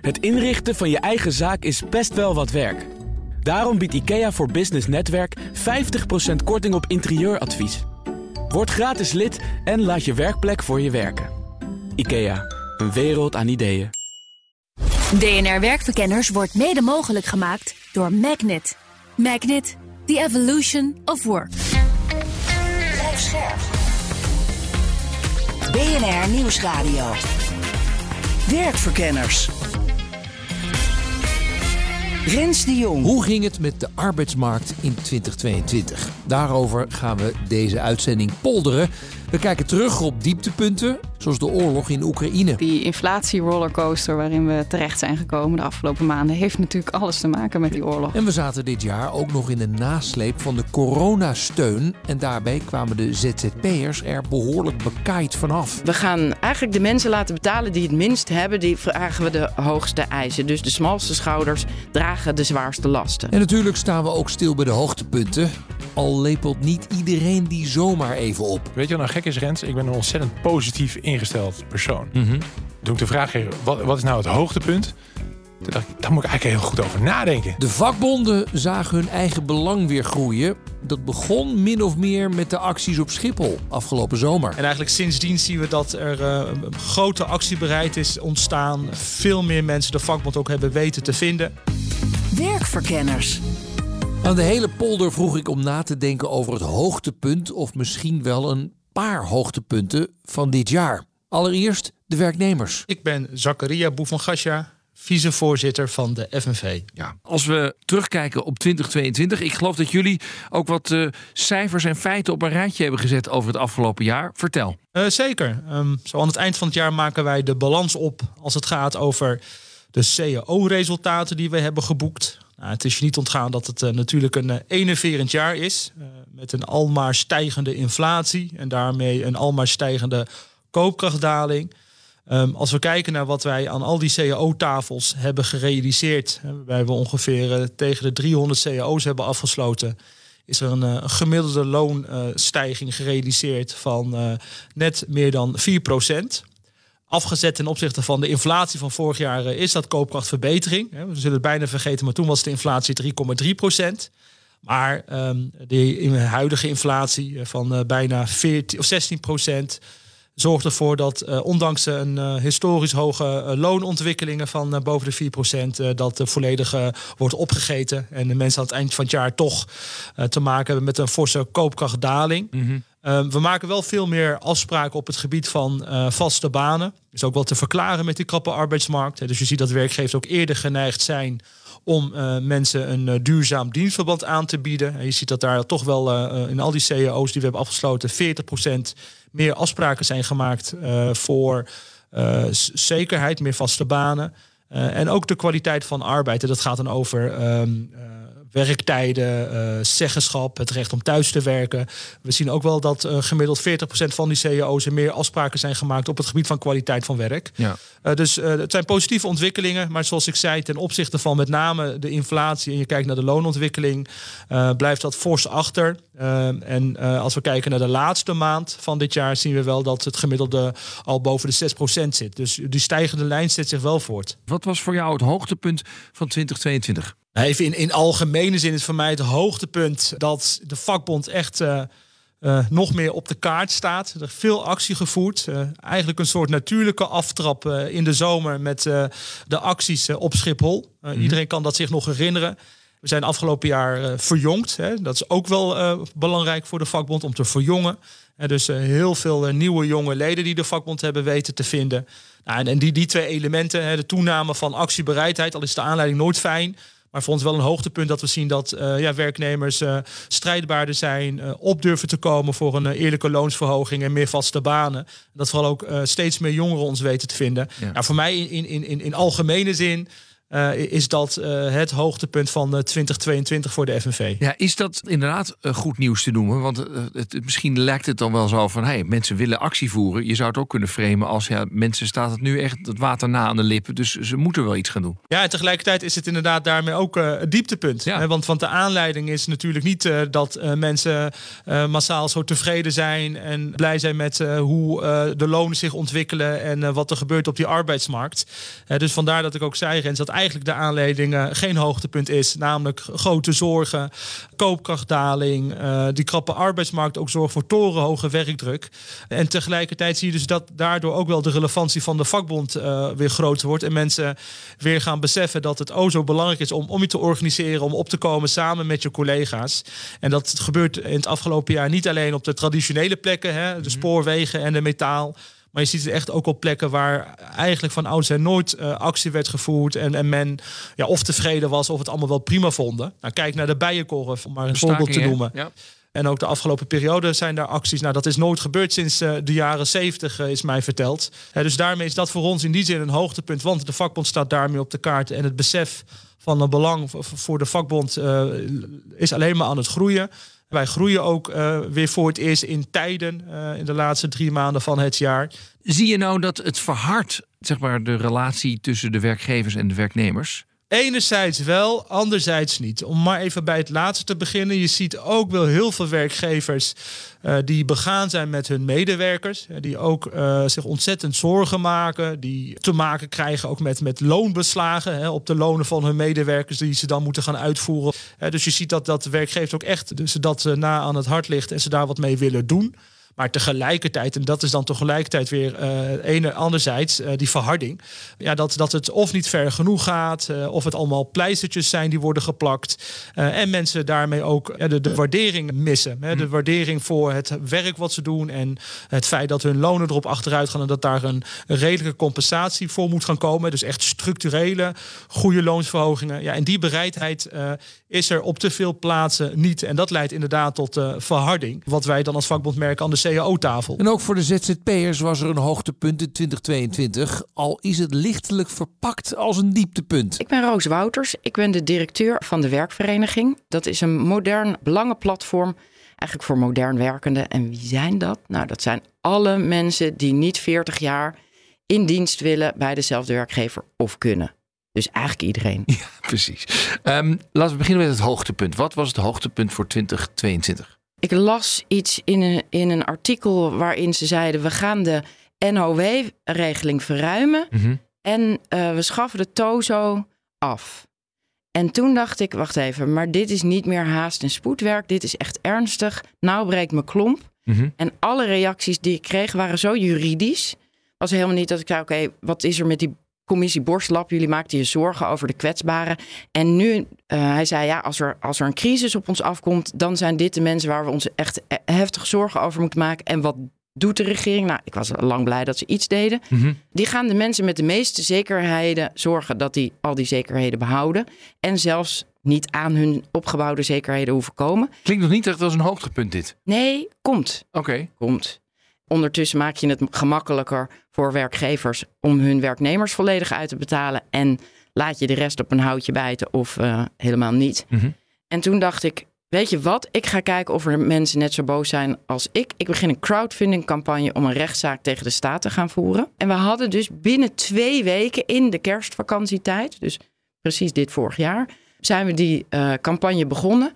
Het inrichten van je eigen zaak is best wel wat werk. Daarom biedt IKEA voor Business Netwerk 50% korting op interieuradvies. Word gratis lid en laat je werkplek voor je werken. IKEA, een wereld aan ideeën. DNR Werkverkenners wordt mede mogelijk gemaakt door Magnet. Magnet, the evolution of work. Blijf scherp. BNR Nieuwsradio. Werkverkenners. Rens de Jong. Hoe ging het met de arbeidsmarkt in 2022? Daarover gaan we deze uitzending polderen. We kijken terug op dieptepunten, zoals de oorlog in Oekraïne. Die inflatierollercoaster waarin we terecht zijn gekomen de afgelopen maanden... heeft natuurlijk alles te maken met die oorlog. En we zaten dit jaar ook nog in de nasleep van de coronasteun. En daarbij kwamen de ZZP'ers er behoorlijk bekaaid vanaf. We gaan eigenlijk de mensen laten betalen die het minst hebben. Die vragen we de hoogste eisen. Dus de smalste schouders dragen de zwaarste lasten. En natuurlijk staan we ook stil bij de hoogtepunten. Al lepelt niet iedereen die zomaar even op. Weet je wat nou gek is, Rens? Ik ben een ontzettend positief ingesteld persoon. Mhm. Toen ik de vraag kreeg, wat, wat is nou het hoogtepunt? Toen dacht ik, daar moet ik eigenlijk heel goed over nadenken. De vakbonden zagen hun eigen belang weer groeien. Dat begon min of meer met de acties op Schiphol afgelopen zomer. En eigenlijk sindsdien zien we dat er uh, een grote actiebereid is ontstaan. Veel meer mensen de vakbond ook hebben weten te vinden. Werkverkenners. Aan de hele polder vroeg ik om na te denken over het hoogtepunt of misschien wel een paar hoogtepunten van dit jaar. Allereerst de werknemers. Ik ben Zakaria Boevangasja, vicevoorzitter van de FNV. Ja, als we terugkijken op 2022, ik geloof dat jullie ook wat uh, cijfers en feiten op een rijtje hebben gezet over het afgelopen jaar. Vertel. Uh, zeker. Um, zo aan het eind van het jaar maken wij de balans op als het gaat over de CAO-resultaten die we hebben geboekt. Nou, het is je niet ontgaan dat het uh, natuurlijk een uh, enerverend jaar is. Uh, met een almaar stijgende inflatie en daarmee een almaar stijgende koopkrachtdaling. Um, als we kijken naar wat wij aan al die CAO-tafels hebben gerealiseerd, waarbij we ongeveer tegen de 300 CAO's hebben afgesloten, is er een, een gemiddelde loonstijging gerealiseerd van net meer dan 4 procent afgezet ten opzichte van de inflatie van vorig jaar is dat koopkrachtverbetering. We zullen het bijna vergeten, maar toen was de inflatie 3,3 procent. Maar um, de huidige inflatie van uh, bijna 14 of 16 procent zorgt ervoor dat ondanks een historisch hoge loonontwikkelingen van boven de 4 procent, dat de volledige wordt opgegeten. En de mensen aan het eind van het jaar toch te maken hebben met een forse koopkrachtdaling. Mm. Uh, we maken wel veel meer afspraken op het gebied van uh, vaste banen. Is ook wel te verklaren met die krappe arbeidsmarkt. Dus je ziet dat werkgevers ook eerder geneigd zijn om uh, mensen een duurzaam dienstverband aan te bieden. En je ziet dat daar toch wel in al die cao's die we hebben afgesloten 40% meer afspraken zijn gemaakt voor zekerheid, meer vaste banen. en ook de kwaliteit van arbeid. En dat gaat dan over um, werktijden, uh, zeggenschap, het recht om thuis te werken. We zien ook wel dat uh, gemiddeld 40% van die CEO's er meer afspraken zijn gemaakt op het gebied van kwaliteit van werk. Ja. Uh, dus het zijn positieve ontwikkelingen, maar zoals ik zei, ten opzichte van met name de inflatie en je kijkt naar de loonontwikkeling, blijft dat fors achter. en als we kijken naar de laatste maand van dit jaar, zien we wel dat het gemiddelde al boven de 6% zit. Dus die stijgende lijn zet zich wel voort. Wat was voor jou het hoogtepunt van 2022? Even in, in algemene zin is voor mij het hoogtepunt dat de vakbond echt uh, uh, nog meer op de kaart staat. Er is veel actie gevoerd. Uh, eigenlijk een soort natuurlijke aftrap in de zomer met de acties op Schiphol. Mm. Iedereen kan dat zich nog herinneren. We zijn afgelopen jaar verjongd. Hè. Dat is ook wel belangrijk voor de vakbond om te verjongen. dus heel veel nieuwe jonge leden die de vakbond hebben weten te vinden. Nou, en, en die, die twee elementen, hè, de toename van actiebereidheid, al is de aanleiding nooit fijn. Maar voor ons wel een hoogtepunt dat we zien dat uh, ja, werknemers uh, strijdbaarder zijn, uh, op durven te komen voor een eerlijke loonsverhoging en meer vaste banen. Dat vooral ook steeds meer jongeren ons weten te vinden. Ja. Nou, voor mij in, in, in, in algemene zin eh, is dat eh, het hoogtepunt van eh, 2022 voor de FNV. Ja, is dat inderdaad eh, goed nieuws te noemen? Want eh, het, misschien lijkt het dan wel zo van... Hey, mensen willen actie voeren. Je zou het ook kunnen framen als... Ja, mensen staat het nu echt het water na aan de lippen. Dus ze moeten wel iets gaan doen. Ja, en tegelijkertijd is het inderdaad daarmee ook eh, het dieptepunt. Ja. Hè, Want, want de aanleiding is natuurlijk niet eh, dat eh, mensen eh, massaal zo tevreden zijn en blij zijn met eh, hoe eh, de lonen zich ontwikkelen en eh, wat er gebeurt op die arbeidsmarkt. Eh, dus vandaar dat ik ook zei, Rens, dat eigenlijk de aanleiding eh, geen hoogtepunt is. Namelijk grote zorgen, koopkrachtdaling, eh, die krappe arbeidsmarkt ook zorgt voor torenhoge werkdruk. En tegelijkertijd zie je dus dat daardoor ook wel de relevantie van de vakbond eh, weer groter wordt. En mensen weer gaan beseffen dat het o zo belangrijk is om, om je te organiseren, om op te komen samen met je collega's. En dat gebeurt in het afgelopen jaar niet alleen op de traditionele plekken, hè, de spoorwegen en de metaal. Maar je ziet het echt ook op plekken waar eigenlijk van oudsher nooit eh, actie werd gevoerd. En, en men ja, of tevreden was of het allemaal wel prima vonden. Nou, kijk naar de bijenkorf, om maar een voorbeeld te noemen. Ja. En ook de afgelopen periode zijn daar acties. Nou, dat is nooit gebeurd sinds eh, de jaren 70, is mij verteld. Hè, dus daarmee is dat voor ons in die zin een hoogtepunt. Want de vakbond staat daarmee op de kaart. En het besef van het belang voor de vakbond is alleen maar aan het groeien. Wij groeien ook eh, weer voor het eerst in tijden eh, in de laatste drie maanden van het jaar. Zie je nou dat het verhardt, zeg maar, de relatie tussen de werkgevers en de werknemers? Enerzijds wel, anderzijds niet. Om maar even bij het laatste te beginnen. Je ziet ook wel heel veel werkgevers eh, die begaan zijn met hun medewerkers. Die ook eh, zich ontzettend zorgen maken. Die te maken krijgen ook met, met loonbeslagen hè, op de lonen van hun medewerkers. Die ze dan moeten gaan uitvoeren. Dus je ziet dat, dat de werkgever ook echt dus dat eh, na aan het hart ligt. En ze daar wat mee willen doen. Maar tegelijkertijd, en dat is dan tegelijkertijd weer eh ene, anderzijds eh, die verharding. Ja, dat, dat het of niet ver genoeg gaat, eh, of het allemaal pleistertjes zijn die worden geplakt. en mensen daarmee ook de, de waardering missen. Hè, de waardering voor het werk wat ze doen. En het feit dat hun lonen erop achteruit gaan. En dat daar een, redelijke compensatie voor moet gaan komen. Dus echt structurele, goede loonsverhogingen. Ja, en die bereidheid is er op te veel plaatsen niet. En dat leidt inderdaad tot verharding. Wat wij dan als vakbond merken aan de CAO-tafel. En ook voor de ZZP'ers was er een hoogtepunt in 2022. Al is het lichtelijk verpakt als een dieptepunt. Ik ben Roos Wouters. Ik ben de directeur van de Werkvereniging. Dat is een modern belangenplatform. Eigenlijk voor modern werkenden. En wie zijn dat? Nou, dat zijn alle mensen die niet 40 jaar in dienst willen bij dezelfde werkgever of kunnen. Dus eigenlijk iedereen. Precies. Ehm, laten we beginnen met het hoogtepunt. Wat was het hoogtepunt voor 2022? Ik las iets in een, in een artikel waarin ze zeiden: we gaan de NOW-regeling verruimen Mhm. en eh, we schaffen de TOZO af. En toen dacht ik: wacht even, maar dit is niet meer haast en spoedwerk. Dit is echt ernstig. Nou breekt mijn klomp. Mhm. En alle reacties die ik kreeg waren zo juridisch. Was helemaal niet dat ik zei: oké, wat is er met die commissie Borstlap? Jullie maakten je zorgen over de kwetsbaren. En nu, eh, hij zei: ja, als er, als er een crisis op ons afkomt, dan zijn dit de mensen waar we ons echt eh, heftig zorgen over moeten maken. En wat doet de regering? Nou, ik was lang blij dat ze iets deden. Mhm. Die gaan de mensen met de meeste zekerheden zorgen dat die al die zekerheden behouden. En zelfs niet aan hun opgebouwde zekerheden hoeven komen. Klinkt nog niet echt als een hoogtepunt dit. Nee, komt Oké. komt. Ondertussen maak je het gemakkelijker voor werkgevers om hun werknemers volledig uit te betalen. En laat je de rest op een houtje bijten of eh, helemaal niet. Mhm. En toen dacht ik, weet je wat? Ik ga kijken of er mensen net zo boos zijn als ik. Ik begin een crowdfunding campagne om een rechtszaak tegen de staat te gaan voeren. En we hadden dus binnen twee weken in de kerstvakantietijd, dus precies dit vorig jaar, zijn we die eh, campagne begonnen.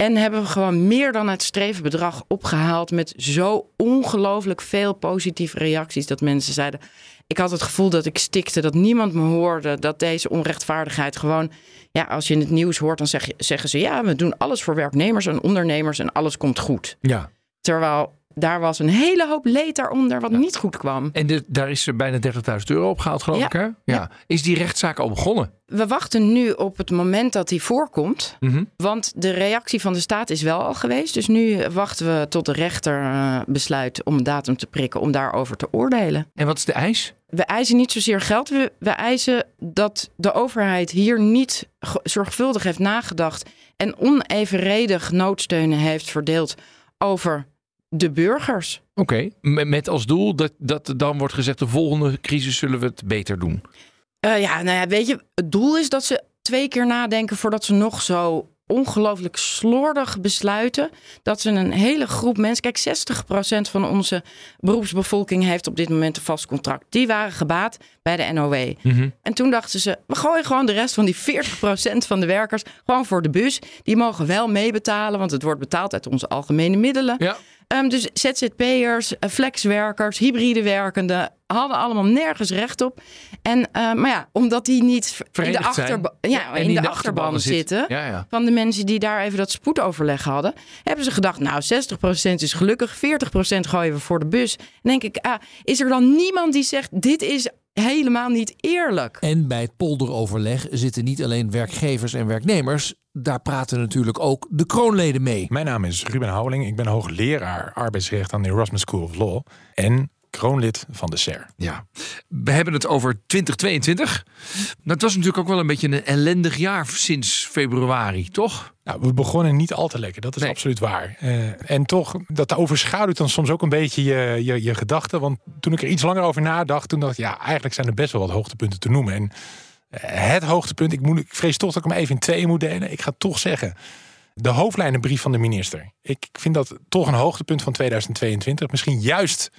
En hebben we gewoon meer dan het streven bedrag opgehaald met zo ongelooflijk veel positieve reacties. Dat mensen zeiden, ik had het gevoel dat ik stikte, dat niemand me hoorde. Dat deze onrechtvaardigheid gewoon, ja, als je in het nieuws hoort, dan zeg je, zeggen ze, ja, we doen alles voor werknemers en ondernemers en alles komt goed. Ja. Terwijl daar was een hele hoop leed daaronder wat niet goed kwam. En de, daar is er bijna 30.000 euro opgehaald, geloof Ja. ik, hè? Ja. Is die rechtszaak al begonnen? We wachten nu op het moment dat die voorkomt. Mhm. Want de reactie van de staat is wel al geweest. Dus nu wachten we tot de rechter eh, besluit om een datum te prikken om daarover te oordelen. En wat is de eis? We eisen niet zozeer geld. We, we eisen dat de overheid hier niet zorgvuldig heeft nagedacht en onevenredig noodsteunen heeft verdeeld over de burgers. Oké. Met als doel dat, dat dan wordt gezegd, de volgende crisis zullen we het beter doen. Eh, ja, nou ja, weet je, het doel is dat ze twee keer nadenken voordat ze nog zo ongelooflijk slordig besluiten dat ze een hele groep mensen. Kijk, 60% van onze beroepsbevolking heeft op dit moment een vast contract. Die waren gebaat bij de NOW. En toen dachten ze, we gooien gewoon de rest van die 40% van de werkers gewoon voor de bus. Die mogen wel meebetalen, want het wordt betaald uit onze algemene middelen. Ja. Ehm, dus ZZP'ers, eh, flexwerkers, hybride werkenden hadden allemaal nergens recht op. En, eh, maar ja, omdat die niet in de, achterba Ja, in de, de achterban zitten zitten. Ja, ja. van de mensen die daar even dat spoedoverleg hadden, hebben ze gedacht, nou 60% is gelukkig, 40% gooien we voor de bus. Dan denk ik, ah, is er dan niemand die zegt, dit is helemaal niet eerlijk? En bij het polderoverleg zitten niet alleen werkgevers en werknemers. Daar praten natuurlijk ook de kroonleden mee. Mijn naam is Ruben Houweling. Ik ben hoogleraar arbeidsrecht aan de Erasmus School of Law. En kroonlid van de SER. Ja, we hebben het over 2022. Nou, het was natuurlijk ook wel een beetje een ellendig jaar sinds februari, toch? Nou, we begonnen niet al te lekker, dat is Nee. absoluut waar. Eh, en toch, dat overschaduwt dan soms ook een beetje je, je, je gedachten. Want toen ik er iets langer over nadacht, toen dacht ik, ja, eigenlijk zijn er best wel wat hoogtepunten te noemen. En het hoogtepunt, ik, moet, ik vrees toch dat ik hem even in twee moet delen. Ik ga toch zeggen, de hoofdlijnenbrief van de minister. Ik vind dat toch een hoogtepunt van 2022. Misschien juist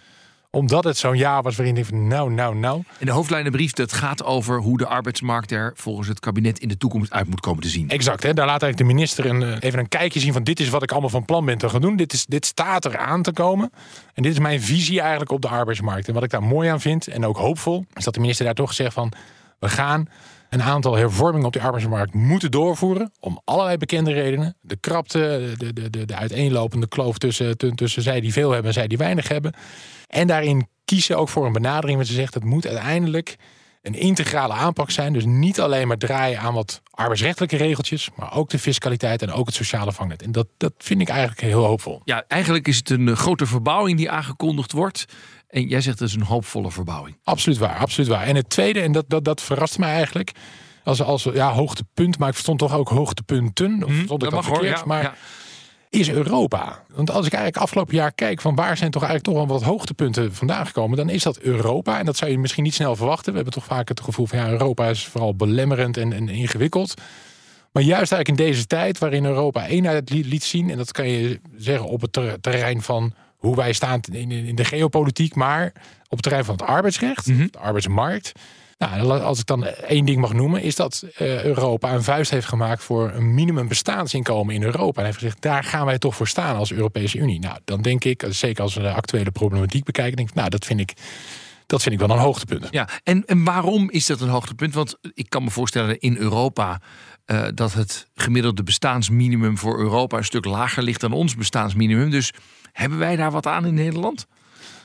omdat het zo'n jaar was waarin ik van, nou, nou, nou. En de hoofdlijnenbrief, dat gaat over hoe de arbeidsmarkt er volgens het kabinet in de toekomst uit moet komen te zien. Exact, hè? daar laat eigenlijk de minister een, eh, even een kijkje zien van dit is wat ik allemaal van plan ben te gaan doen. Dit, is, dit staat er aan te komen. En dit is mijn visie eigenlijk op de arbeidsmarkt. En wat ik daar mooi aan vind en ook hoopvol, is dat de minister daar toch zegt van we gaan een aantal hervormingen op de arbeidsmarkt moeten doorvoeren. Om allerlei bekende redenen. De krapte, de, de, de, de uiteenlopende kloof tussen, tu- tussen zij die veel hebben en zij die weinig hebben. En daarin kiezen ook voor een benadering waar ze zegt het moet uiteindelijk een integrale aanpak zijn. Dus niet alleen maar draaien aan wat arbeidsrechtelijke regeltjes, maar ook de fiscaliteit en ook het sociale vangnet. En dat, dat vind ik eigenlijk heel hoopvol. Ja, eigenlijk is het een eh, grote verbouwing die aangekondigd wordt. En jij zegt het is een hoopvolle verbouwing. Absoluut waar, absoluut waar. En het tweede, en dat, dat, dat verrast mij eigenlijk, als, als ja, hoogtepunt, maar ik verstond toch ook hoogtepunten. Of stond ik dat, verkeerd? ja. maar ja. is Europa. Want als ik eigenlijk afgelopen jaar kijk van waar zijn toch eigenlijk toch wel wat hoogtepunten vandaan gekomen, dan is dat Europa. En dat zou je misschien niet snel verwachten. We hebben toch vaak het gevoel van ja, Europa is vooral belemmerend en, en ingewikkeld. Maar juist eigenlijk in deze tijd waarin Europa eenheid li- liet zien, en dat kan je zeggen op het ter- terrein van hoe wij staan in, in de geopolitiek, maar op het terrein van het arbeidsrecht, de arbeidsmarkt. Nou, als ik dan één ding mag noemen, is dat eh, Europa een vuist heeft gemaakt voor een minimum bestaansinkomen in Europa. En heeft gezegd, daar gaan wij toch voor staan als Europese Unie. Nou, dan denk ik, zeker als we de actuele problematiek bekijken, denk ik, nou, dat vind ik, dat vind ik wel een hoogtepunt. Ja, en, en waarom is dat een hoogtepunt? Want ik kan me voorstellen in Europa eh, dat het gemiddelde bestaansminimum voor Europa een stuk lager ligt dan ons bestaansminimum. Dus hebben wij daar wat aan in Nederland?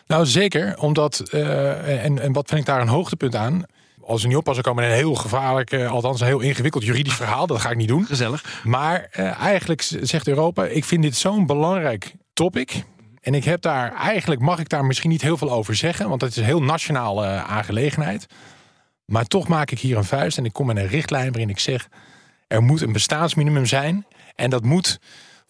Nou, zeker. Omdat, eh, en, en wat vind ik daar een hoogtepunt aan? Als we niet oppassen, komen we in een heel gevaarlijk, eh, althans een heel ingewikkeld juridisch verhaal. Dat ga ik niet doen. Gezellig. Maar eigenlijk zegt Europa, ik vind dit zo'n belangrijk topic. En ik heb daar, eigenlijk mag ik daar misschien niet heel veel over zeggen, want het is een heel nationale aangelegenheid. Maar toch maak ik hier een vuist en ik kom met een richtlijn waarin ik zeg, er moet een bestaansminimum zijn. En dat moet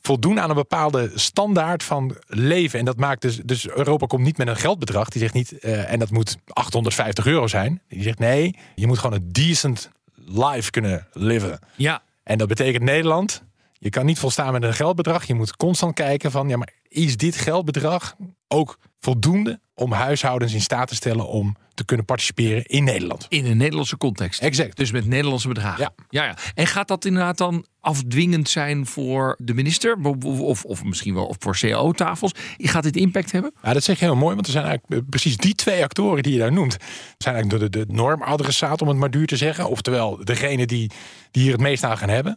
voldoen aan een bepaalde standaard van leven. En dat maakt dus, dus Europa komt niet met een geldbedrag. Die zegt niet, eh, en dat moet 850 euro zijn. Die zegt nee, je moet gewoon een decent life kunnen leven. Ja, En dat betekent Nederland. Je kan niet volstaan met een geldbedrag. Je moet constant kijken van, ja, maar is dit geldbedrag ook voldoende om huishoudens in staat te stellen om te kunnen participeren in Nederland? in een Nederlandse context. Exact. Dus met Nederlandse bedragen. Ja. Ja, ja. En gaat dat inderdaad dan afdwingend zijn voor de minister? Of, of, misschien wel voor CAO-tafels? Gaat dit impact hebben? Ja, dat zeg je heel mooi, want er zijn eigenlijk eh, precies die twee actoren die je daar noemt. zijn eigenlijk de, de, de normadressaat, om het maar duur te zeggen. Oftewel, degene die, die hier het meest aan gaan hebben.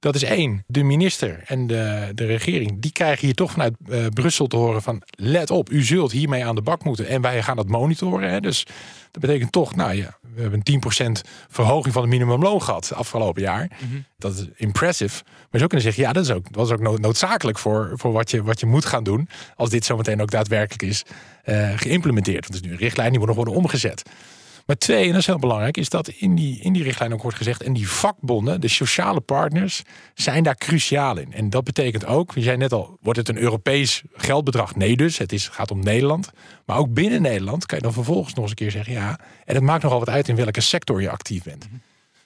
Dat is één, de minister en de, de regering. Die krijgen hier toch vanuit eh, Brussel te horen van... let op, u zult hiermee aan de bak moeten. En wij gaan dat monitoren. Hè. Dus dat betekent toch, nou ja, we hebben een 10% verhoging van het minimumloon gehad afgelopen jaar. Dat is impressive. Maar je zou kunnen zeggen, ja, dat is ook, is ook nood- noodzakelijk voor, voor wat, je, wat je moet gaan doen. Als dit zometeen ook daadwerkelijk is eh, geïmplementeerd. Want het is nu een richtlijn, die moet nog worden omgezet. Maar twee, en dat is heel belangrijk, is dat in die, in die richtlijn ook wordt gezegd, en die vakbonden, de sociale partners, zijn daar cruciaal in. En dat betekent ook, je zei net al, wordt het een Europees geldbedrag? Nee dus, het is, gaat om Nederland. Maar ook binnen Nederland kan je dan vervolgens nog eens een keer zeggen, ja, en het maakt nogal wat uit in welke sector je actief bent.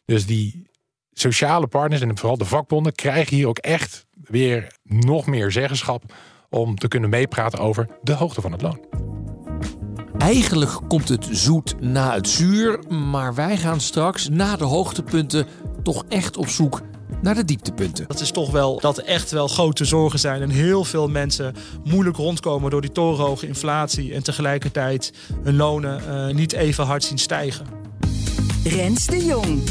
Dus die sociale partners en vooral de vakbonden krijgen hier ook echt weer nog meer zeggenschap om te kunnen meepraten over de hoogte van het loon. Eigenlijk komt het zoet na het zuur, maar wij gaan straks na de hoogtepunten toch echt op zoek naar de dieptepunten. Dat is toch wel dat er echt wel grote zorgen zijn en heel veel mensen moeilijk rondkomen door die torenhoge inflatie en tegelijkertijd hun lonen uh, niet even hard zien stijgen. Rens de Jong.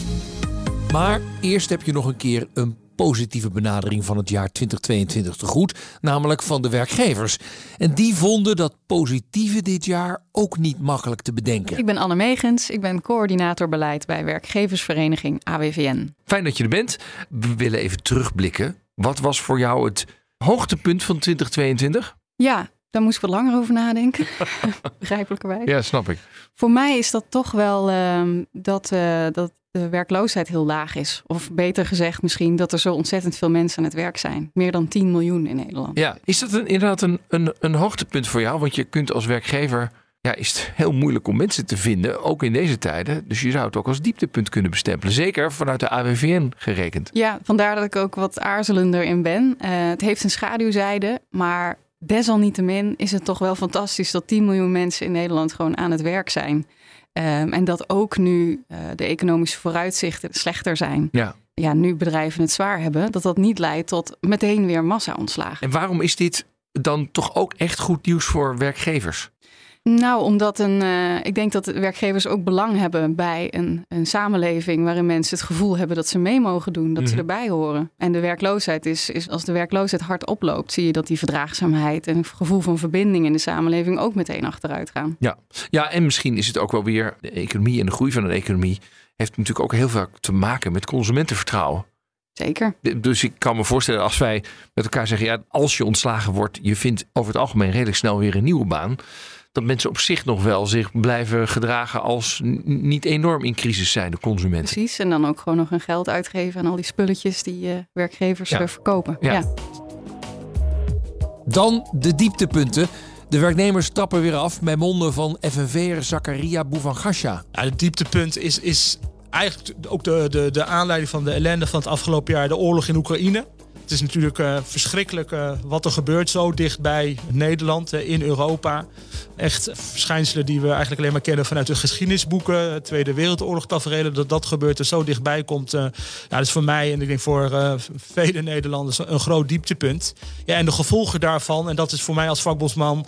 Maar eerst heb je nog een keer een positieve benadering van het jaar 2022 te goed, namelijk van de werkgevers. En die vonden dat positieve dit jaar ook niet makkelijk te bedenken. Ik ben Anne Megens, ik ben coördinator beleid bij werkgeversvereniging AWVN. Fijn dat je er bent. We willen even terugblikken. Wat was voor jou het hoogtepunt van 2022? Ja, daar moest ik wat langer over nadenken. Begrijpelijkerwijs. Ja, snap ik. Voor mij is dat toch wel uh, dat, uh, dat de werkloosheid heel laag is. Of beter gezegd misschien dat er zo ontzettend veel mensen aan het werk zijn. Meer dan 10 miljoen in Nederland. Ja, is dat een, inderdaad een, een, een hoogtepunt voor jou? Want je kunt als werkgever... Ja, is het heel moeilijk om mensen te vinden, ook in deze tijden. Dus je zou het ook als dieptepunt kunnen bestempelen. Zeker vanuit de AWVN gerekend. Ja, vandaar dat ik ook wat aarzelender in ben. Uh, het heeft een schaduwzijde, maar desalniettemin is het toch wel fantastisch... dat 10 miljoen mensen in Nederland gewoon aan het werk zijn... Um, en dat ook nu uh, de economische vooruitzichten slechter zijn. Ja. ja, nu bedrijven het zwaar hebben, dat dat niet leidt tot meteen weer massa-ontslagen. En waarom is dit dan toch ook echt goed nieuws voor werkgevers? Nou, omdat een, uh, ik denk dat werkgevers ook belang hebben bij een, een samenleving waarin mensen het gevoel hebben dat ze mee mogen doen, dat mm-hmm. ze erbij horen. En de werkloosheid is, is, als de werkloosheid hard oploopt, zie je dat die verdraagzaamheid en het gevoel van verbinding in de samenleving ook meteen achteruit gaan. Ja, ja en misschien is het ook wel weer de economie en de groei van een economie heeft natuurlijk ook heel veel te maken met consumentenvertrouwen. Zeker. Dus ik kan me voorstellen als wij met elkaar zeggen, ja, als je ontslagen wordt, je vindt over het algemeen redelijk snel weer een nieuwe baan dat mensen op zich nog wel zich blijven gedragen als niet enorm in crisis zijn, de consumenten. Precies, en dan ook gewoon nog hun geld uitgeven aan al die spulletjes die uh, werkgevers ja. verkopen. Ja. ja. Dan de dieptepunten. De werknemers stappen weer af bij monden van FNV'er Zakaria Bouvangasha. Ja, het dieptepunt is, is eigenlijk ook de, de, de aanleiding van de ellende van het afgelopen jaar, de oorlog in Oekraïne. Het is natuurlijk uh, verschrikkelijk uh, wat er gebeurt zo dichtbij Nederland, uh, in Europa. Echt verschijnselen die we eigenlijk alleen maar kennen vanuit de geschiedenisboeken. Tweede Wereldoorlog tafereelen, dat dat gebeurt er zo dichtbij komt. ja, dat is voor mij en ik denk voor vele Nederlanders een groot dieptepunt. Ja, en de gevolgen daarvan, en dat is voor mij als vakbondsman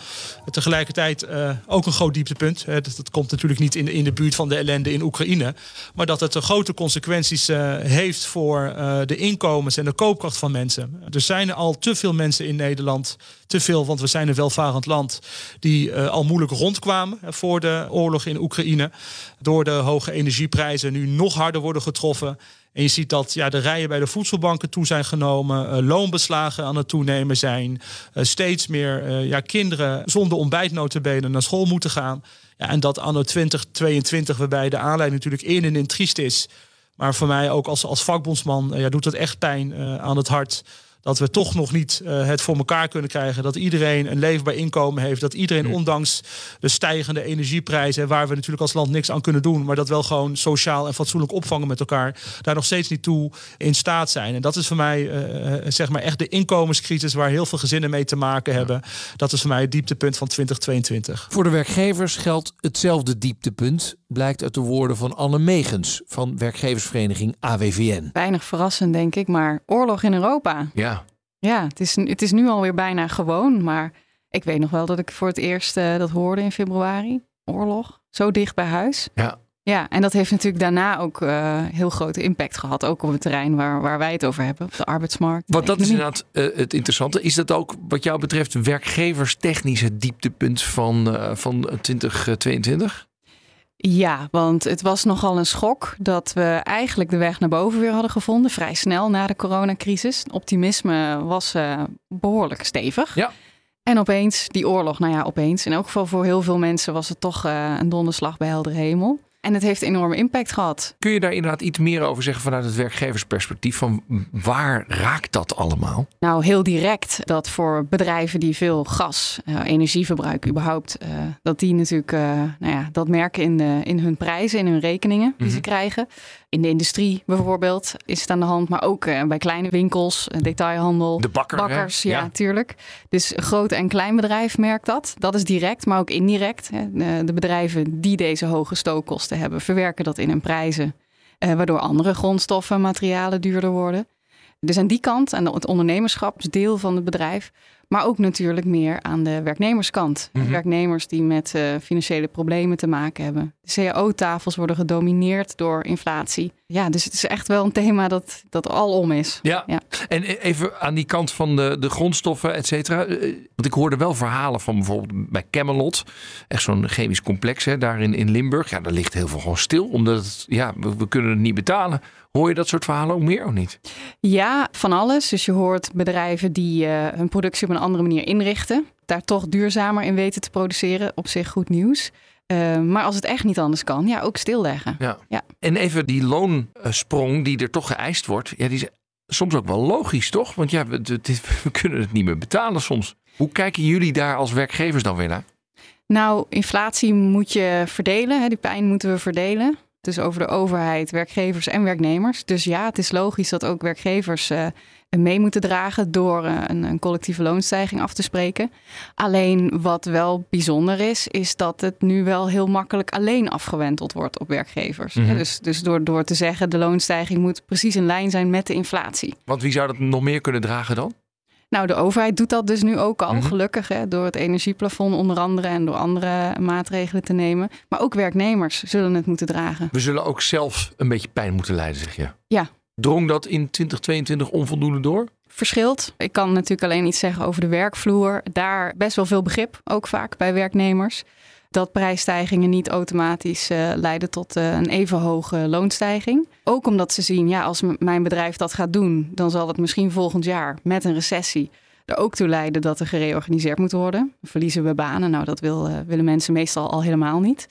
tegelijkertijd ook een groot dieptepunt. dat, dat, komt natuurlijk niet in, in de buurt van de ellende in Oekraïne. Maar dat het grote consequenties heeft voor de inkomens en de koopkracht van mensen. Er zijn al te veel mensen in Nederland, te veel, want we zijn een welvarend land, die al moeilijk rondkwamen voor de oorlog in Oekraïne. Door de hoge energieprijzen nu nog harder worden getroffen. En je ziet dat ja, de rijen bij de voedselbanken toe zijn genomen, uh, loonbeslagen aan het toenemen zijn, uh, steeds meer ja, kinderen zonder ontbijtnotenbenen naar school moeten gaan. Ja, en dat anno 2022, waarbij de aanleiding natuurlijk in en in triest is. Maar voor mij ook als, als vakbondsman ja, doet het echt pijn aan het hart dat we toch nog niet uh, het voor elkaar kunnen krijgen. Dat iedereen een leefbaar inkomen heeft. Dat iedereen, ondanks de stijgende energieprijzen, waar we natuurlijk als land niks aan kunnen doen, maar dat wel gewoon sociaal en fatsoenlijk opvangen met elkaar, daar nog steeds niet toe in staat zijn. En dat is voor mij uh, zeg maar echt de inkomenscrisis waar heel veel gezinnen mee te maken hebben. Dat is voor mij het dieptepunt van 2022. Voor de werkgevers geldt hetzelfde dieptepunt, blijkt uit de woorden van Anne Megens van werkgeversvereniging AWVN. Weinig verrassend, denk ik, maar oorlog in Europa. Ja. Ja, het is, het is nu alweer bijna gewoon. Maar ik weet nog wel dat ik voor het eerst uh, dat hoorde in februari. Oorlog, zo dicht bij huis. Ja. Ja, en dat heeft natuurlijk daarna ook uh, heel grote impact gehad. Ook op het terrein waar, waar wij het over hebben, op de arbeidsmarkt. Want dat is inderdaad uh, het interessante. Is dat ook wat jou betreft werkgeverstechnisch het dieptepunt van, uh, van 2022? Ja, want het was nogal een schok dat we eigenlijk de weg naar boven weer hadden gevonden. Vrij snel na de coronacrisis. Optimisme was uh, behoorlijk stevig. Ja. En opeens die oorlog, nou ja, opeens. In elk geval voor heel veel mensen was het toch uh, een donderslag bij helder hemel. En het heeft enorme impact gehad. Kun je daar inderdaad iets meer over zeggen vanuit het werkgeversperspectief? Van waar raakt dat allemaal? Nou, heel direct dat voor bedrijven die veel gas, uh, energie verbruiken überhaupt, uh, dat die natuurlijk uh, nou ja, dat merken in, de, in hun prijzen, in hun rekeningen die ze krijgen. In de industrie bijvoorbeeld is het aan de hand, maar ook bij kleine winkels, detailhandel. De bakker, bakkers, hè? ja, Ja. tuurlijk. Dus groot en klein bedrijf merkt dat. Dat is direct, maar ook indirect. Hè. De, de bedrijven die deze hoge stookkosten hebben, verwerken dat in hun prijzen. eh, waardoor andere grondstoffen, materialen duurder worden. Dus aan die kant, aan het ondernemerschapsdeel van het bedrijf. Maar ook natuurlijk meer aan de werknemerskant. Mhm. Werknemers die met eh, financiële problemen te maken hebben. De cao-tafels worden gedomineerd door inflatie. Ja, dus het is echt wel een thema dat, dat alom is. Ja. Ja. en even aan die kant van de, de grondstoffen, et cetera. Eh, Want ik hoorde wel verhalen van bijvoorbeeld bij Camelot. Echt zo'n chemisch complex hè, daar in, in Limburg. Ja, daar ligt heel veel gewoon stil. Omdat het, ja, we, we kunnen het niet betalen. Hoor je dat soort verhalen ook meer of niet? Ja, van alles. Dus je hoort bedrijven die eh, hun productie op een andere manier inrichten. Daar toch duurzamer in weten te produceren. Op zich goed nieuws. Eh, maar als het echt niet anders kan, ja, ook stilleggen. Ja. Ja. En even die loonsprong die er toch geëist wordt. Ja, die is soms ook wel logisch, toch? Want ja, we, dit- we kunnen het niet meer betalen soms. Hoe kijken jullie daar als werkgevers dan weer naar? Nou, inflatie moet je verdelen. Hè? Die pijn moeten we verdelen. Dus over de overheid, werkgevers en werknemers. Dus ja, het is logisch dat ook werkgevers eh, mee moeten dragen door eh, een, een collectieve loonstijging af te spreken. Alleen wat wel bijzonder is, is dat het nu wel heel makkelijk alleen afgewenteld wordt op werkgevers. Mhm. Dus, dus door, door te zeggen de loonstijging moet precies in lijn zijn met de inflatie. Want wie zou dat nog meer kunnen dragen dan? Nou, de overheid doet dat dus nu ook al, Mhm. gelukkig, hè, door het energieplafond onder andere en door andere maatregelen te nemen. Maar ook werknemers zullen het moeten dragen. We zullen ook zelf een beetje pijn moeten lijden, zeg je. Ja. Drong dat in 2022 onvoldoende door? Verschilt. Ik kan natuurlijk alleen iets zeggen over de werkvloer. Daar best wel veel begrip, ook vaak bij werknemers. Dat prijsstijgingen niet automatisch eh, leiden tot eh, een even hoge loonstijging. Ook omdat ze zien, ja, als mijn bedrijf dat gaat doen, dan zal het misschien volgend jaar met een recessie er ook toe leiden dat er gereorganiseerd moet worden. Verliezen we banen? Nou, dat wil, eh, willen mensen meestal al helemaal niet.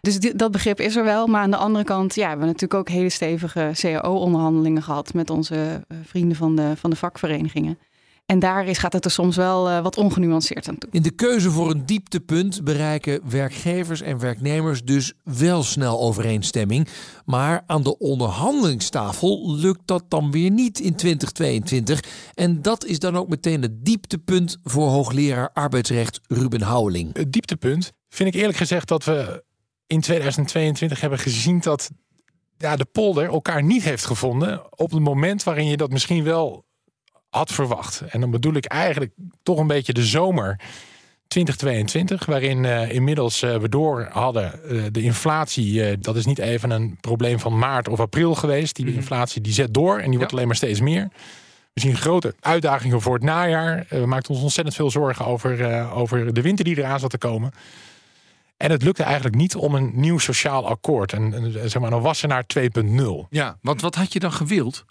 Dus dat begrip is er wel. Maar aan de andere kant, ja, we hebben natuurlijk ook hele stevige CAO-onderhandelingen gehad met onze vrienden van de, van de vakverenigingen. En daar is, gaat het er soms wel eh, wat ongenuanceerd aan toe. In de keuze voor een dieptepunt bereiken werkgevers en werknemers dus wel snel overeenstemming. Maar aan de onderhandelingstafel lukt dat dan weer niet in 2022. En dat is dan ook meteen het dieptepunt voor hoogleraar arbeidsrecht Ruben Houweling. Het dieptepunt vind ik eerlijk gezegd dat we in 2022 hebben gezien dat ja, de polder elkaar niet heeft gevonden op het moment waarin je dat misschien wel had verwacht. En dan bedoel ik eigenlijk toch een beetje de zomer 2022, waarin eh, inmiddels eh, we door hadden eh, de inflatie. dat is niet even een probleem van maart of april geweest. Die inflatie die zet door en die wordt alleen maar steeds meer. We zien grote uitdagingen voor het najaar. We maakten ons ontzettend veel zorgen over, over de winter die eraan zat te komen. En het lukte eigenlijk niet om een nieuw sociaal akkoord. En, en zeg maar een wassenaar 2.0. Ja, want wat had je dan gewild?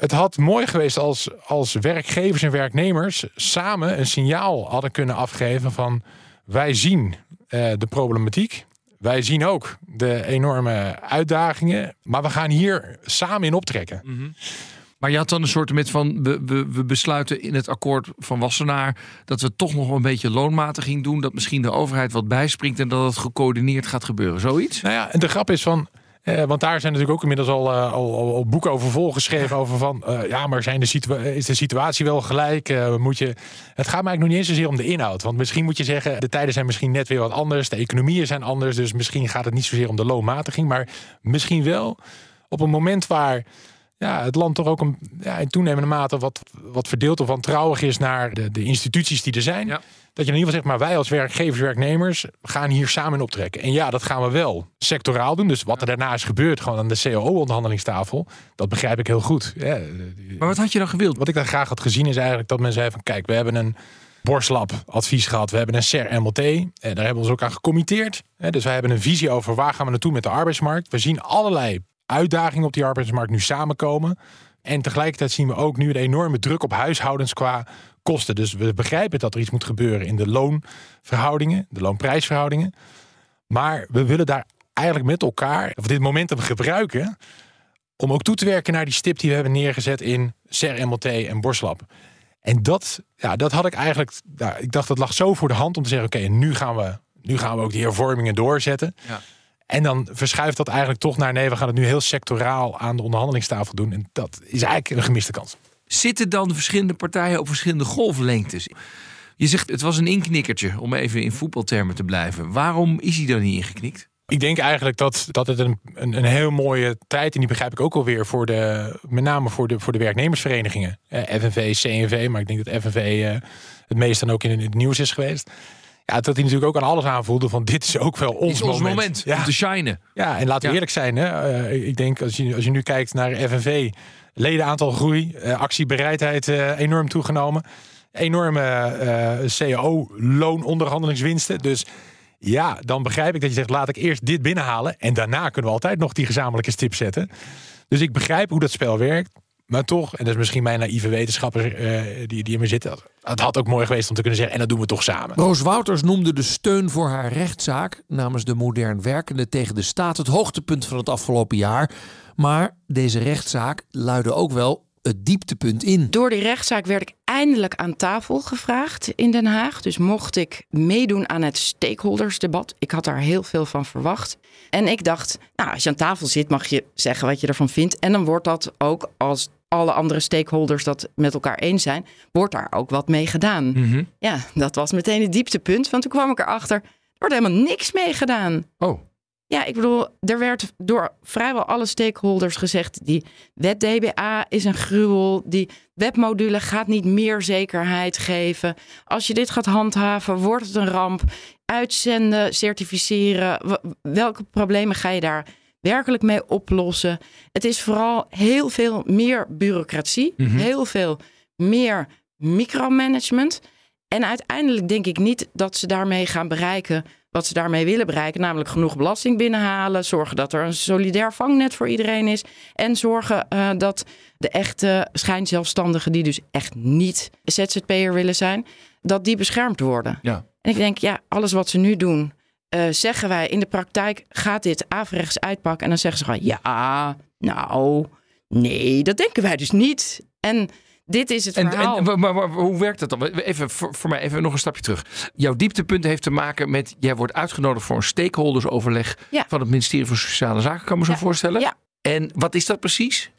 Het had mooi geweest als, als werkgevers en werknemers samen een signaal hadden kunnen afgeven van wij zien eh, de problematiek. Wij zien ook de enorme uitdagingen. Maar we gaan hier samen in optrekken. Maar je had dan een soort met van we, we, we besluiten in het akkoord van Wassenaar dat we toch nog een beetje loonmatiging doen. Dat misschien de overheid wat bijspringt en dat het gecoördineerd gaat gebeuren. Zoiets? Nou ja, en de grap is van. Eh, want daar zijn natuurlijk ook inmiddels al, eh, al, al, boeken over volgeschreven. Over van eh, ja, maar zijn de situa- is de situatie wel gelijk? Moet je, het gaat mij eigenlijk nog niet eens zozeer om de inhoud. Want misschien moet je zeggen, de tijden zijn misschien net weer wat anders. De economieën zijn anders. Dus misschien gaat het niet zozeer om de loonmatiging. Maar misschien wel op een moment waar ja, het land toch ook een, ja, in toenemende mate wat, wat verdeeld of wantrouwig is naar de, de instituties die er zijn. Ja. Dat je in ieder geval zegt, maar wij als werkgevers, werknemers gaan hier samen in optrekken. En ja, dat gaan we wel sectoraal doen. Dus wat er daarna is gebeurd, gewoon aan de CAO-onderhandelingstafel, dat begrijp ik heel goed. Ja, Maar wat had je dan gewild? wat ik daar graag had gezien is eigenlijk dat men zei van kijk, we hebben een Borslab advies gehad. We hebben een SER MLT. En daar hebben we ons ook aan gecommitteerd. Dus wij hebben een visie over waar gaan we naartoe met de arbeidsmarkt. We zien allerlei uitdagingen op die arbeidsmarkt nu samenkomen. En tegelijkertijd zien we ook nu een enorme druk op huishoudens qua kosten. Dus we begrijpen dat er iets moet gebeuren in de loonverhoudingen, de loonprijsverhoudingen. Maar we willen daar eigenlijk met elkaar of dit momentum gebruiken om ook toe te werken naar die stip die we hebben neergezet in SER, MLT en Borslab. En dat, ja, dat had ik eigenlijk, ja, ik dacht dat lag zo voor de hand om te zeggen, oké, nu gaan we, nu gaan we ook die hervormingen doorzetten. Ja. En dan verschuift dat eigenlijk toch naar nee, we gaan het nu heel sectoraal aan de onderhandelingstafel doen. En dat is eigenlijk een gemiste kans. Zitten dan de verschillende partijen op verschillende golflengtes? Je zegt het was een inknikkertje, om even in voetbaltermen te blijven. Waarom is hij dan niet ingeknikt? Ik denk eigenlijk dat, dat het een, een, een heel mooie tijd, en die begrijp ik ook alweer, voor de, met name voor de, voor de werknemersverenigingen. Eh, FNV, CNV, maar ik denk dat FNV eh, het meest dan ook in het nieuws is geweest. Ja, dat hij natuurlijk ook aan alles aanvoelde van dit is ook wel ons, Dit is ons moment. moment Ja. om te shinen. Ja, en laten we Ja. eerlijk zijn. Hè? eh, ik denk als je, als je nu kijkt naar FNV, ledenaantal groei, eh, actiebereidheid eh, enorm toegenomen. Enorme CAO-loononderhandelingswinsten. Dus ja, dan begrijp ik dat je zegt, laat ik eerst dit binnenhalen. En daarna kunnen we altijd nog die gezamenlijke stip zetten. Dus ik begrijp hoe dat spel werkt. Maar toch, en dat is misschien mijn naïeve wetenschapper eh, die, die in me zit. Het had ook mooi geweest om te kunnen zeggen, en dat doen we toch samen. Roos Wouters noemde de steun voor haar rechtszaak namens de modern werkende tegen de staat het hoogtepunt van het afgelopen jaar. Maar deze rechtszaak luidde ook wel het dieptepunt in. Door die rechtszaak werd ik eindelijk aan tafel gevraagd in Den Haag. Dus mocht ik meedoen aan het stakeholdersdebat. Ik had daar heel veel van verwacht. En ik dacht, nou, als je aan tafel zit, mag je zeggen wat je ervan vindt. En dan wordt dat ook als alle andere stakeholders dat met elkaar eens zijn, wordt daar ook wat mee gedaan. Mhm. Ja, dat was meteen het dieptepunt. Want toen kwam ik erachter, er wordt helemaal niks mee gedaan. Oh, Ja, ik bedoel, er werd door vrijwel alle stakeholders gezegd: die wet DBA is een gruwel. Die webmodule gaat niet meer zekerheid geven. Als je dit gaat handhaven, wordt het een ramp. Uitzenden, certificeren. Welke problemen ga je daar werkelijk mee oplossen? Het is vooral heel veel meer bureaucratie, heel veel meer micromanagement. En uiteindelijk denk ik niet dat ze daarmee gaan bereiken wat ze daarmee willen bereiken. Namelijk genoeg belasting binnenhalen. Zorgen dat er een solidair vangnet voor iedereen is. En zorgen eh, dat de echte schijnzelfstandigen, die dus echt niet ZZP'er willen zijn, dat die beschermd worden. ja. En ik denk, ja, alles wat ze nu doen, eh, zeggen wij in de praktijk gaat dit averechts uitpakken. En dan zeggen ze gewoon, ja, nou, nee, dat denken wij dus niet. En dit is het verhaal. en maar, maar- maar hoe werkt dat dan? Even voor, voor mij even nog een stapje terug. Jouw dieptepunt heeft te maken met jij wordt uitgenodigd voor een stakeholdersoverleg Ja. van het ministerie van Sociale Zaken, kan ik me zo Ja. voorstellen. Ja. En wat is dat precies?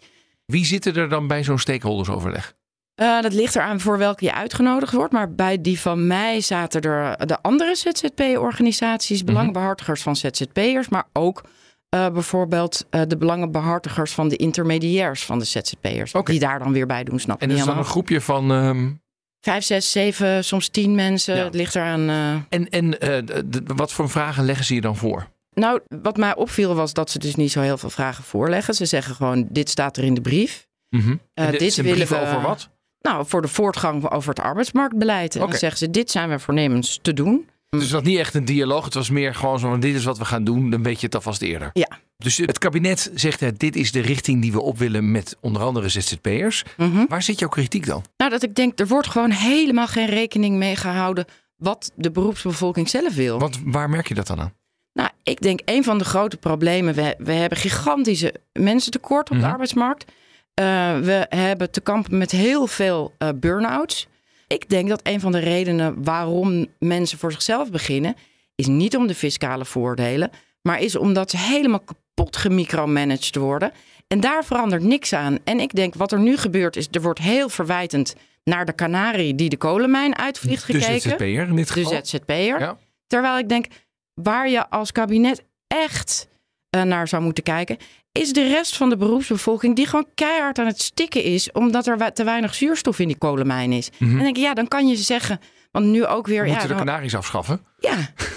Wie zitten er dan bij zo'n stakeholdersoverleg? Eh, dat ligt eraan voor welke je uitgenodigd wordt. Maar bij die van mij zaten er de andere ZZP-organisaties, belangenbehartigers van ZZP'ers, maar ook eh, bijvoorbeeld eh, de belangenbehartigers van de intermediairs van de ZZP'ers. Oké. Die daar dan weer bij doen, snap je En is dan een helemaal. groepje van. ehm, Vijf, zes, zeven, soms tien mensen. Ja. Het ligt eraan. eh, en en eh, wat voor vragen leggen ze je dan voor? Nou, wat mij opviel was dat ze dus niet zo heel veel vragen voorleggen. Ze zeggen gewoon, dit staat er in de brief. Mhm. Eh, En dit willen we- over wat? Nou, voor de voortgang over het arbeidsmarktbeleid. En dan zeggen ze, dit zijn we voornemens te doen. Dus het was niet echt een dialoog. Het was meer gewoon zo van dit is wat we gaan doen. Dan weet je het alvast eerder. Ja. Dus het kabinet zegt dit is de richting die we op willen met onder andere ZZP'ers. Mhm. Waar zit jouw kritiek dan? Nou, dat ik denk, er wordt gewoon helemaal geen rekening mee gehouden wat de beroepsbevolking zelf wil. Want waar merk je dat dan aan? Nou, ik denk een van de grote problemen, we, we hebben gigantische mensentekort op Mhm. de arbeidsmarkt. Eh, we hebben te kampen met heel veel eh burn-outs. Ik denk dat een van de redenen waarom mensen voor zichzelf beginnen, is niet om de fiscale voordelen, maar is omdat ze helemaal kapot gemicromanaged worden. En daar verandert niks aan. En ik denk, wat er nu gebeurt, is er wordt heel verwijtend naar de kanarie die de kolenmijn uitvliegt De gekeken. ZZP'er in dit De geval. ZZP'er. Ja. Terwijl ik denk, waar je als kabinet echt eh, naar zou moeten kijken, is de rest van de beroepsbevolking die gewoon keihard aan het stikken is, omdat er te weinig zuurstof in die kolenmijn is. En dan denk ik, ja, dan kan je zeggen, want nu ook weer. We Ja, moeten de dan- kanaries afschaffen. ja,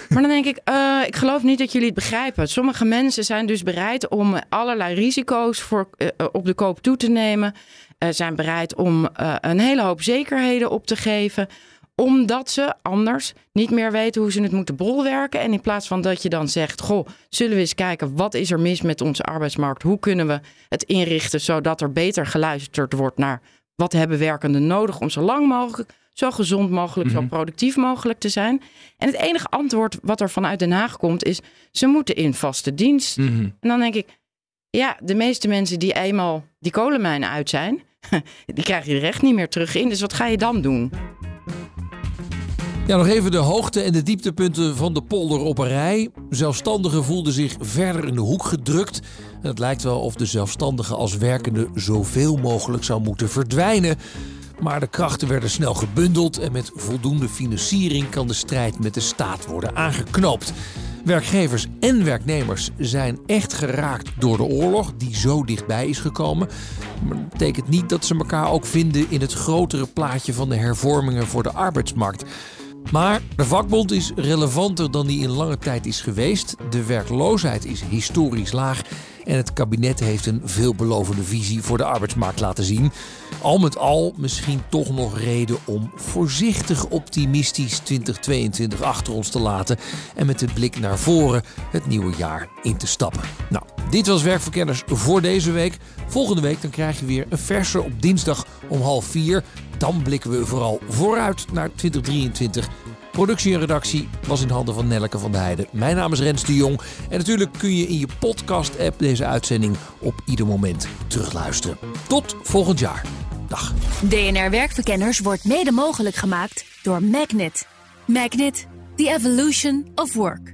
maar dan denk ik, eh, ik geloof niet dat jullie het begrijpen. Sommige mensen zijn dus bereid om allerlei risico's voor, eh, op de koop toe te nemen. Eh, zijn bereid om eh, een hele hoop zekerheden op te geven omdat ze anders niet meer weten hoe ze het moeten bolwerken. En in plaats van dat je dan zegt: Goh, zullen we eens kijken wat is er mis met onze arbeidsmarkt? Hoe kunnen we het inrichten zodat er beter geluisterd wordt naar wat hebben werkenden nodig om zo lang mogelijk zo gezond mogelijk, zo productief mogelijk te zijn. En het enige antwoord wat er vanuit Den Haag komt is, ze moeten in vaste dienst. Mhm. En dan denk ik, ja, de meeste mensen die eenmaal die kolenmijnen uit zijn, die krijg je er echt niet meer terug in. Dus wat ga je dan doen? Ja, nog even de hoogte- en de dieptepunten van de polder op een rij. Zelfstandigen voelden zich verder in de hoek gedrukt. En het lijkt wel of de zelfstandige als werkende zoveel mogelijk zou moeten verdwijnen. Maar de krachten werden snel gebundeld en met voldoende financiering kan de strijd met de staat worden aangeknoopt. Werkgevers en werknemers zijn echt geraakt door de oorlog die zo dichtbij is gekomen. Maar dat betekent niet dat ze elkaar ook vinden in het grotere plaatje van de hervormingen voor de arbeidsmarkt. Maar de vakbond is relevanter dan die in lange tijd is geweest. De werkloosheid is historisch laag. En het kabinet heeft een veelbelovende visie voor de arbeidsmarkt laten zien. Al met al misschien toch nog reden om voorzichtig optimistisch 2022 achter ons te laten. En met de blik naar voren het nieuwe jaar in te stappen. Nou, dit was Werkverkenners voor deze week. Volgende week dan krijg je weer een verse op dinsdag om half vier. Dan blikken we vooral vooruit naar 2023. Productie en redactie was in handen van Nelleke van der Heijden. Mijn naam is Rens de Jong. En natuurlijk kun je in je podcast-app deze uitzending op ieder moment terugluisteren. Tot volgend jaar. Dag. DNR Werkverkenners wordt mede mogelijk gemaakt door Magnet. Magnet, the evolution of work.